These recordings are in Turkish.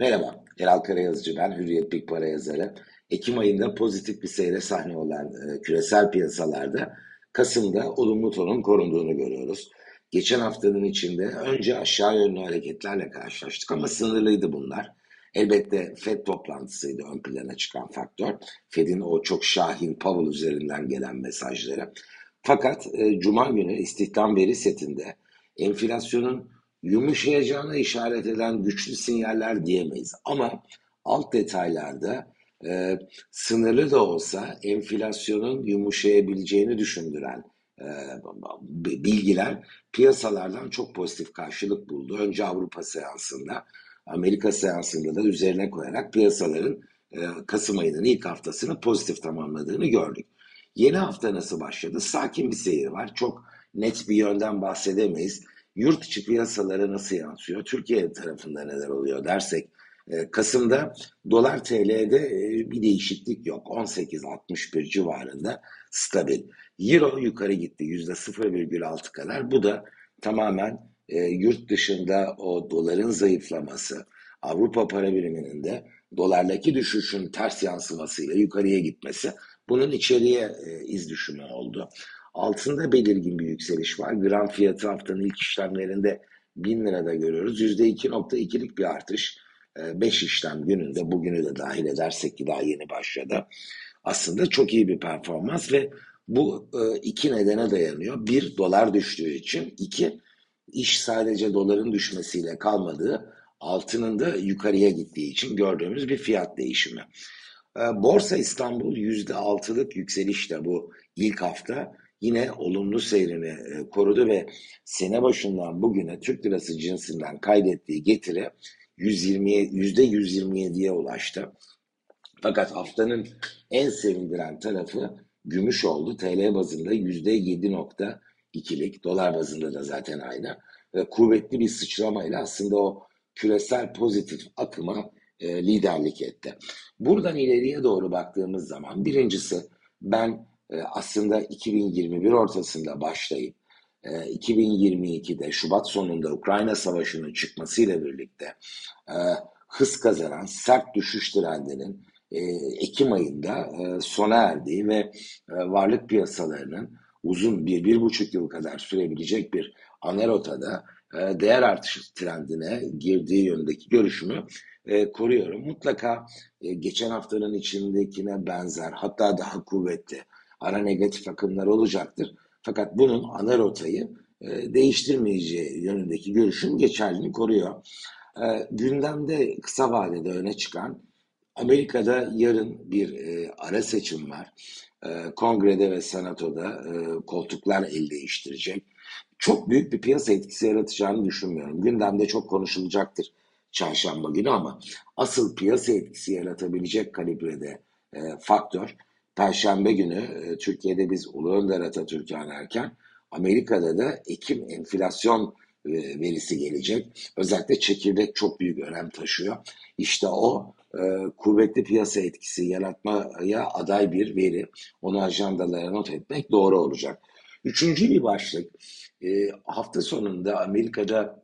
Merhaba, Eral Karayazıcı ben, Hürriyet Big Para yazarı. Ekim ayında pozitif bir seyre sahne olan e, küresel piyasalarda Kasım'da olumlu tonun korunduğunu görüyoruz. Geçen haftanın içinde önce aşağı yönlü hareketlerle karşılaştık ama sınırlıydı bunlar. Elbette FED toplantısıydı ön plana çıkan faktör. FED'in o çok şahin Powell üzerinden gelen mesajları. Fakat e, Cuma günü istihdam veri setinde enflasyonun yumuşayacağına işaret eden güçlü sinyaller diyemeyiz. Ama alt detaylarda e, sınırlı da olsa enflasyonun yumuşayabileceğini düşündüren e, bilgiler piyasalardan çok pozitif karşılık buldu. Önce Avrupa seansında, Amerika seansında da üzerine koyarak piyasaların e, Kasım ayının ilk haftasını pozitif tamamladığını gördük. Yeni hafta nasıl başladı? Sakin bir seyir var. Çok net bir yönden bahsedemeyiz yurt içi piyasalara nasıl yansıyor? Türkiye tarafında neler oluyor dersek e, Kasım'da dolar TL'de e, bir değişiklik yok. 18.61 civarında stabil. Euro yukarı gitti %0,6 kadar. Bu da tamamen e, yurt dışında o doların zayıflaması, Avrupa para biriminin de dolardaki düşüşün ters yansımasıyla yukarıya gitmesi bunun içeriye iz düşümü oldu. Altında belirgin bir yükseliş var. Gram fiyatı haftanın ilk işlemlerinde 1000 lirada görüyoruz. %2.2'lik bir artış. 5 ee, işlem gününde bugünü de dahil edersek ki daha yeni başladı. Aslında çok iyi bir performans ve bu e, iki nedene dayanıyor. Bir, dolar düştüğü için. iki iş sadece doların düşmesiyle kalmadığı, altının da yukarıya gittiği için gördüğümüz bir fiyat değişimi. Ee, Borsa İstanbul %6'lık yükselişte bu ilk hafta yine olumlu seyrini e, korudu ve sene başından bugüne Türk lirası cinsinden kaydettiği getiri 120 yüzde 127'ye ulaştı. Fakat haftanın en sevindiren tarafı gümüş oldu. TL bazında yüzde 7.2'lik, dolar bazında da zaten aynı. Ve kuvvetli bir sıçramayla aslında o küresel pozitif akıma e, liderlik etti. Buradan ileriye doğru baktığımız zaman birincisi ben aslında 2021 ortasında başlayıp 2022'de e, Şubat sonunda Ukrayna Savaşı'nın çıkmasıyla birlikte e, hız kazanan sert düşüş trendinin Ekim ayında sona erdiği ve varlık piyasalarının uzun bir, bir buçuk yıl kadar sürebilecek bir anerotada değer artış trendine girdiği yönündeki görüşümü koruyorum. Mutlaka geçen haftanın içindekine benzer hatta daha kuvvetli ara negatif akımlar olacaktır. Fakat bunun ana rotayı e, değiştirmeyeceği yönündeki görüşün geçerliliğini koruyor. E, gündemde kısa vadede öne çıkan Amerika'da yarın bir e, ara seçim var. E, kongrede ve senatoda e, koltuklar el değiştirecek. Çok büyük bir piyasa etkisi yaratacağını düşünmüyorum. Gündemde çok konuşulacaktır çarşamba günü ama asıl piyasa etkisi yaratabilecek kalibrede e, faktör Perşembe günü e, Türkiye'de biz Ulu Önder Atatürk'ü anarken Amerika'da da Ekim enflasyon e, verisi gelecek. Özellikle çekirdek çok büyük önem taşıyor. İşte o e, kuvvetli piyasa etkisi yaratmaya aday bir veri. Onu ajandalara not etmek doğru olacak. Üçüncü bir başlık hafta sonunda Amerika'da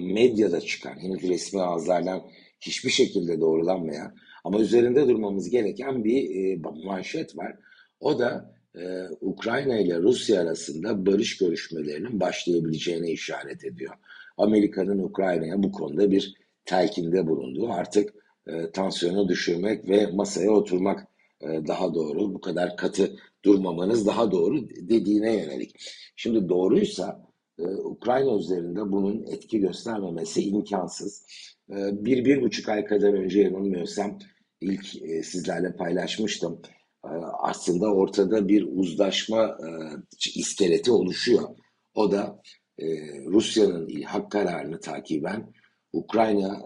medyada çıkan henüz resmi ağızlardan hiçbir şekilde doğrulanmayan ama üzerinde durmamız gereken bir e, manşet var. O da e, Ukrayna ile Rusya arasında barış görüşmelerinin başlayabileceğine işaret ediyor. Amerika'nın Ukrayna'ya bu konuda bir telkinde bulunduğu artık e, tansiyonu düşürmek ve masaya oturmak e, daha doğru, bu kadar katı durmamanız daha doğru dediğine yönelik. Şimdi doğruysa e, Ukrayna üzerinde bunun etki göstermemesi imkansız. E, bir, bir buçuk ay kadar önce yanılmıyorsam ilk e, sizlerle paylaşmıştım. E, aslında ortada bir uzlaşma e, iskeleti oluşuyor. O da e, Rusya'nın ilhak kararını takiben Ukrayna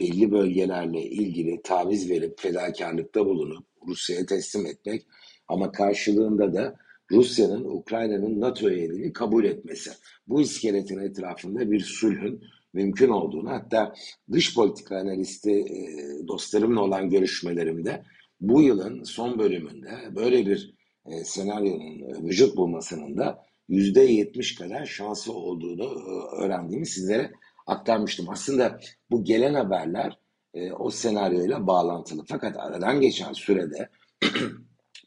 belli bölgelerle ilgili taviz verip fedakarlıkta bulunup Rusya'ya teslim etmek ama karşılığında da Rusya'nın Ukrayna'nın NATO üyeliğini kabul etmesi. Bu iskeletin etrafında bir sulhün mümkün olduğunu hatta dış politika analisti e, dostlarımla olan görüşmelerimde bu yılın son bölümünde böyle bir e, senaryonun vücut bulmasının da yüzde yetmiş kadar şansı olduğunu e, öğrendiğimi sizlere aktarmıştım. Aslında bu gelen haberler e, o senaryoyla bağlantılı. Fakat aradan geçen sürede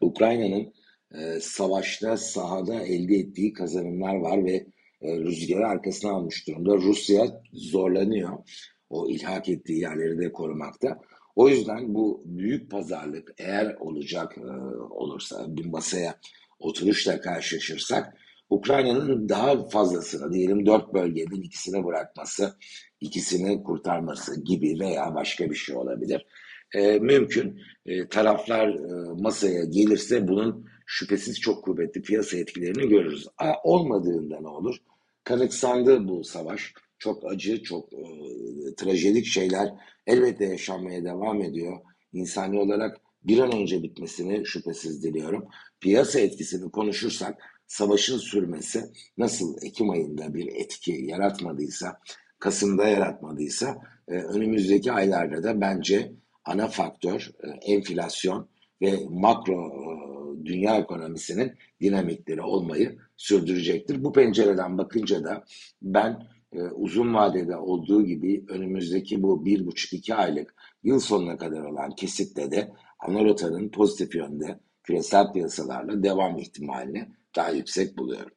Ukrayna'nın e, savaşta sahada elde ettiği kazanımlar var ve e, rüzgarı arkasına almış durumda. Rusya zorlanıyor o ilhak ettiği yerleri de korumakta. O yüzden bu büyük pazarlık eğer olacak e, olursa bir masaya oturuşla karşılaşırsak Ukrayna'nın daha fazlasını diyelim dört bölgeden ikisini bırakması, ikisini kurtarması gibi veya başka bir şey olabilir. E, mümkün. E, taraflar e, masaya gelirse bunun şüphesiz çok kuvvetli piyasa etkilerini görürüz. A, olmadığında ne olur? Kanıksandı bu savaş. Çok acı, çok e, trajedik şeyler elbette yaşanmaya devam ediyor. İnsani olarak bir an önce bitmesini şüphesiz diliyorum. Piyasa etkisini konuşursak savaşın sürmesi nasıl Ekim ayında bir etki yaratmadıysa, Kasım'da yaratmadıysa e, önümüzdeki aylarda da bence ana faktör e, enflasyon ve makro e, dünya ekonomisinin dinamikleri olmayı sürdürecektir. Bu pencereden bakınca da ben e, uzun vadede olduğu gibi önümüzdeki bu bir buçuk iki aylık yıl sonuna kadar olan kesitte de ana rotanın pozitif yönde küresel piyasalarla devam ihtimalini daha yüksek buluyorum.